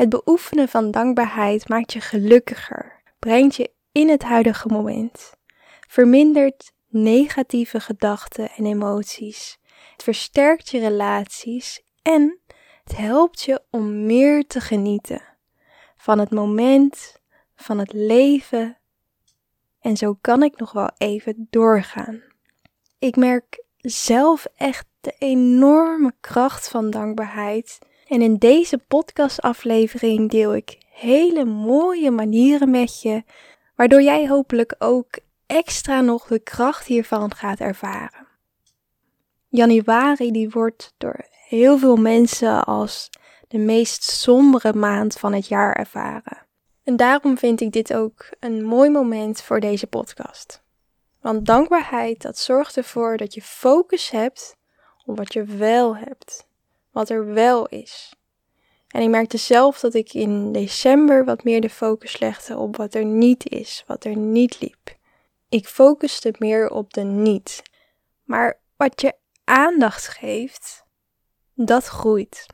Het beoefenen van dankbaarheid maakt je gelukkiger, brengt je in het huidige moment, vermindert negatieve gedachten en emoties, het versterkt je relaties en het helpt je om meer te genieten van het moment, van het leven. En zo kan ik nog wel even doorgaan. Ik merk zelf echt de enorme kracht van dankbaarheid. En in deze podcastaflevering deel ik hele mooie manieren met je, waardoor jij hopelijk ook extra nog de kracht hiervan gaat ervaren. Januari die wordt door heel veel mensen als de meest sombere maand van het jaar ervaren. En daarom vind ik dit ook een mooi moment voor deze podcast. Want dankbaarheid, dat zorgt ervoor dat je focus hebt op wat je wel hebt, wat er wel is. En ik merkte zelf dat ik in december wat meer de focus legde op wat er niet is, wat er niet liep. Ik focuste meer op de niet. Maar wat je aandacht geeft, dat groeit.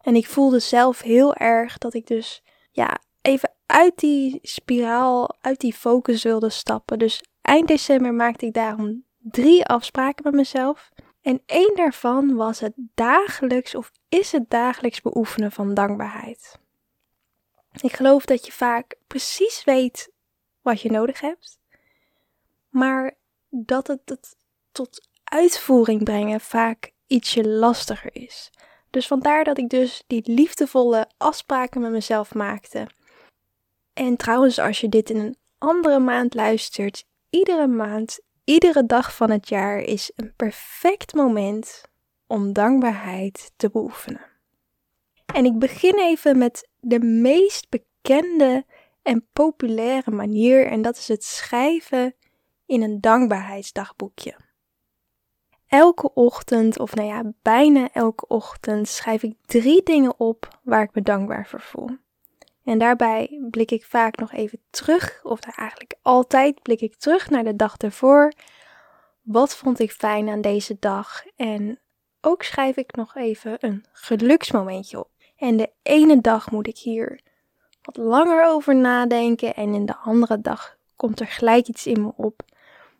En ik voelde zelf heel erg dat ik dus ja, even uit die spiraal, uit die focus wilde stappen. Dus eind december maakte ik daarom drie afspraken met mezelf. En één daarvan was het dagelijks of is het dagelijks beoefenen van dankbaarheid. Ik geloof dat je vaak precies weet wat je nodig hebt, maar dat het het tot uitvoering brengen vaak ietsje lastiger is. Dus vandaar dat ik dus die liefdevolle afspraken met mezelf maakte. En trouwens, als je dit in een andere maand luistert, iedere maand, iedere dag van het jaar is een perfect moment om dankbaarheid te beoefenen. En ik begin even met de meest bekende en populaire manier, en dat is het schrijven in een dankbaarheidsdagboekje. Elke ochtend, of nou ja, bijna elke ochtend, schrijf ik drie dingen op waar ik me dankbaar voor voel. En daarbij blik ik vaak nog even terug, of eigenlijk altijd blik ik terug naar de dag ervoor. Wat vond ik fijn aan deze dag? En ook schrijf ik nog even een geluksmomentje op. En de ene dag moet ik hier wat langer over nadenken en in de andere dag komt er gelijk iets in me op.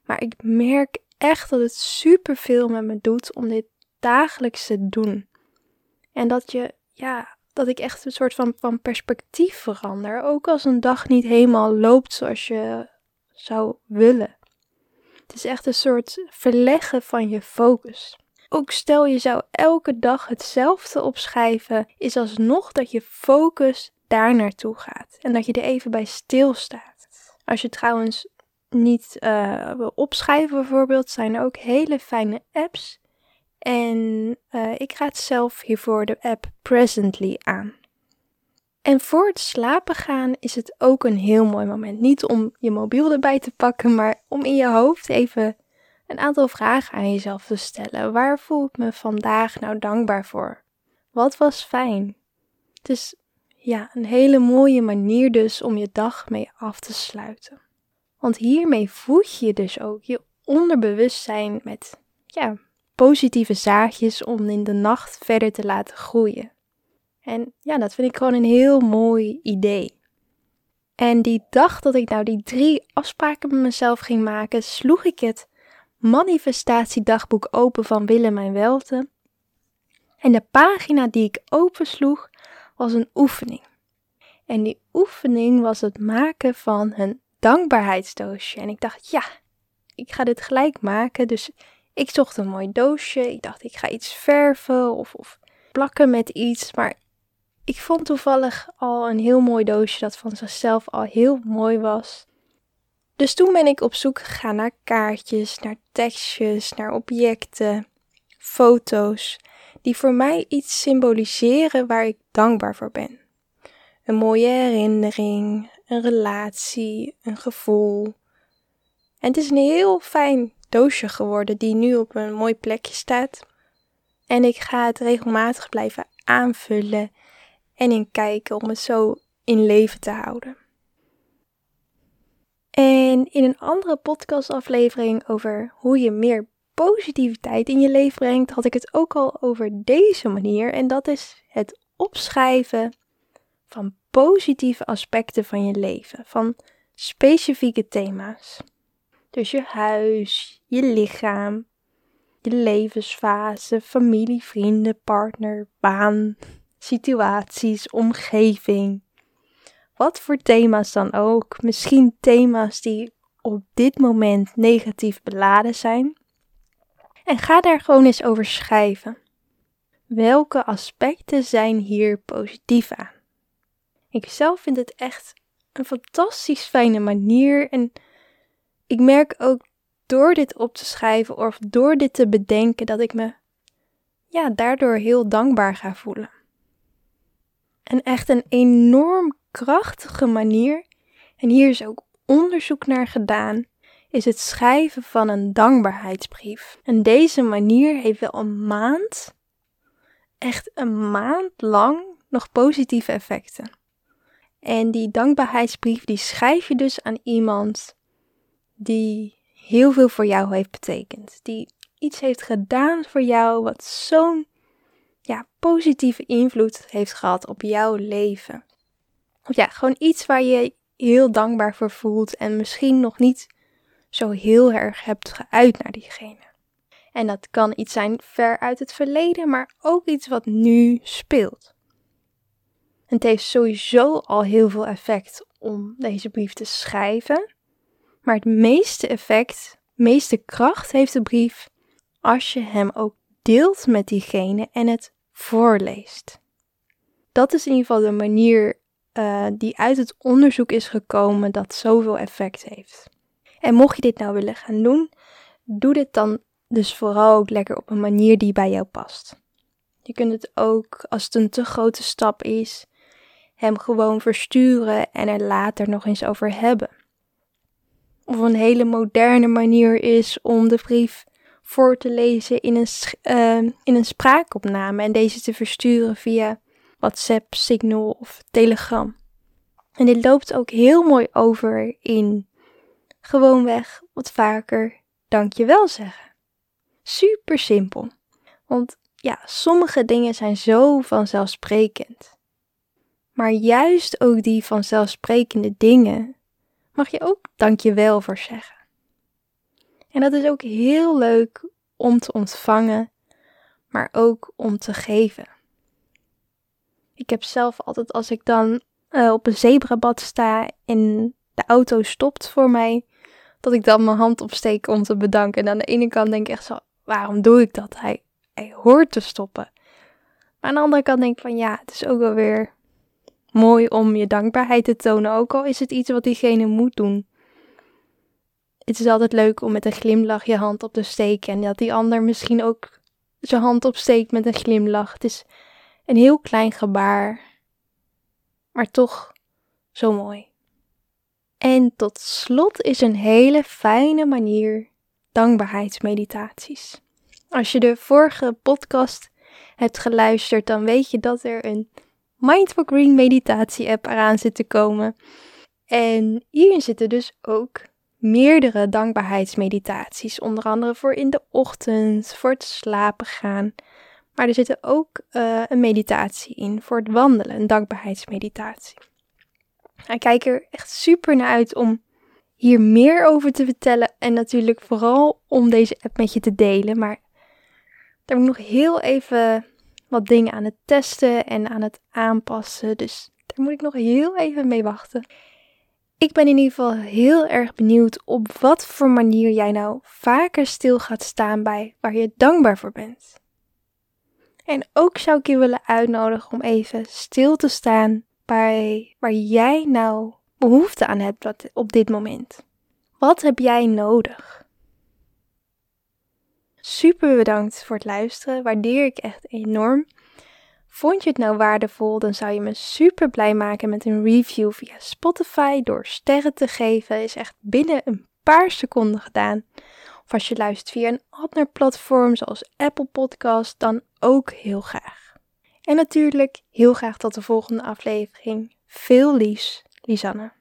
Maar ik merk echt dat het superveel met me doet om dit dagelijks te doen. En dat je, ja, dat ik echt een soort van, van perspectief verander. Ook als een dag niet helemaal loopt zoals je zou willen. Het is echt een soort verleggen van je focus. Ook stel je zou elke dag hetzelfde opschrijven, is alsnog dat je focus daar naartoe gaat en dat je er even bij stilstaat. Als je trouwens niet uh, wil opschrijven bijvoorbeeld, zijn er ook hele fijne apps. En uh, ik raad zelf hiervoor de app Presently aan. En voor het slapen gaan is het ook een heel mooi moment. Niet om je mobiel erbij te pakken, maar om in je hoofd even een aantal vragen aan jezelf te stellen. Waar voel ik me vandaag nou dankbaar voor? Wat was fijn? Het is ja, een hele mooie manier dus om je dag mee af te sluiten. Want hiermee voed je dus ook je onderbewustzijn met ja, positieve zaadjes om in de nacht verder te laten groeien. En ja, dat vind ik gewoon een heel mooi idee. En die dag dat ik nou die drie afspraken met mezelf ging maken, sloeg ik het manifestatiedagboek open van Willem en Welte. En de pagina die ik opensloeg was een oefening. En die oefening was het maken van een dankbaarheidsdoosje. En ik dacht, ja, ik ga dit gelijk maken. Dus ik zocht een mooi doosje. Ik dacht, ik ga iets verven of, of plakken met iets. Maar ik vond toevallig al een heel mooi doosje dat van zichzelf al heel mooi was. Dus toen ben ik op zoek gegaan naar kaartjes, naar tekstjes, naar objecten, foto's, die voor mij iets symboliseren waar ik dankbaar voor ben. Een mooie herinnering, een relatie, een gevoel. En het is een heel fijn doosje geworden die nu op een mooi plekje staat. En ik ga het regelmatig blijven aanvullen en in kijken om het zo in leven te houden. En in een andere podcastaflevering over hoe je meer positiviteit in je leven brengt, had ik het ook al over deze manier. En dat is het opschrijven van positieve aspecten van je leven, van specifieke thema's. Dus je huis, je lichaam, je levensfase, familie, vrienden, partner, baan, situaties, omgeving. Wat voor thema's dan ook. Misschien thema's die op dit moment negatief beladen zijn. En ga daar gewoon eens over schrijven. Welke aspecten zijn hier positief aan? Ik zelf vind het echt een fantastisch fijne manier en ik merk ook door dit op te schrijven of door dit te bedenken dat ik me ja, daardoor heel dankbaar ga voelen. En echt een enorm krachtige manier, en hier is ook onderzoek naar gedaan, is het schrijven van een dankbaarheidsbrief. En deze manier heeft wel een maand, echt een maand lang, nog positieve effecten. En die dankbaarheidsbrief die schrijf je dus aan iemand die heel veel voor jou heeft betekend. Die iets heeft gedaan voor jou wat zo'n ja, positieve invloed heeft gehad op jouw leven. Of ja, gewoon iets waar je heel dankbaar voor voelt en misschien nog niet zo heel erg hebt geuit naar diegene. En dat kan iets zijn ver uit het verleden, maar ook iets wat nu speelt. Het heeft sowieso al heel veel effect om deze brief te schrijven. Maar het meeste effect, meeste kracht heeft de brief als je hem ook deelt met diegene en het voorleest. Dat is in ieder geval de manier uh, die uit het onderzoek is gekomen dat zoveel effect heeft. En mocht je dit nou willen gaan doen, doe dit dan dus vooral ook lekker op een manier die bij jou past. Je kunt het ook, als het een te grote stap is, hem gewoon versturen en er later nog eens over hebben. Of een hele moderne manier is om de brief voor te lezen in een, uh, in een spraakopname en deze te versturen via WhatsApp, Signal of Telegram. En dit loopt ook heel mooi over in gewoonweg wat vaker dankjewel zeggen. Super simpel. Want ja, sommige dingen zijn zo vanzelfsprekend. Maar juist ook die vanzelfsprekende dingen mag je ook dankjewel voor zeggen. En dat is ook heel leuk om te ontvangen, maar ook om te geven. Ik heb zelf altijd als ik dan uh, op een zebrabad sta en de auto stopt voor mij, dat ik dan mijn hand opsteek om te bedanken. En aan de ene kant denk ik echt zo, waarom doe ik dat? Hij, hij hoort te stoppen. Maar aan de andere kant denk ik van ja, het is ook wel weer mooi om je dankbaarheid te tonen, ook al is het iets wat diegene moet doen. Het is altijd leuk om met een glimlach je hand op te steken en dat die ander misschien ook zijn hand opsteekt met een glimlach. Het is een heel klein gebaar, maar toch zo mooi. En tot slot is een hele fijne manier dankbaarheidsmeditaties. Als je de vorige podcast hebt geluisterd, dan weet je dat er een Mindful Green meditatie app eraan zit te komen. En hierin zitten dus ook meerdere dankbaarheidsmeditaties, onder andere voor in de ochtend, voor het slapen gaan. Maar er zit ook uh, een meditatie in voor het wandelen, een dankbaarheidsmeditatie. Ik kijk er echt super naar uit om hier meer over te vertellen en natuurlijk vooral om deze app met je te delen. Maar daar moet ik nog heel even wat dingen aan het testen en aan het aanpassen. Dus daar moet ik nog heel even mee wachten. Ik ben in ieder geval heel erg benieuwd op wat voor manier jij nou vaker stil gaat staan bij waar je dankbaar voor bent. En ook zou ik je willen uitnodigen om even stil te staan bij waar jij nou behoefte aan hebt op dit moment. Wat heb jij nodig? Super bedankt voor het luisteren. Waardeer ik echt enorm. Vond je het nou waardevol, dan zou je me super blij maken met een review via Spotify door sterren te geven. Is echt binnen een paar seconden gedaan. Of als je luistert via een ander platform zoals Apple Podcast, dan ook heel graag. En natuurlijk heel graag tot de volgende aflevering. Veel liefs, Lisanne.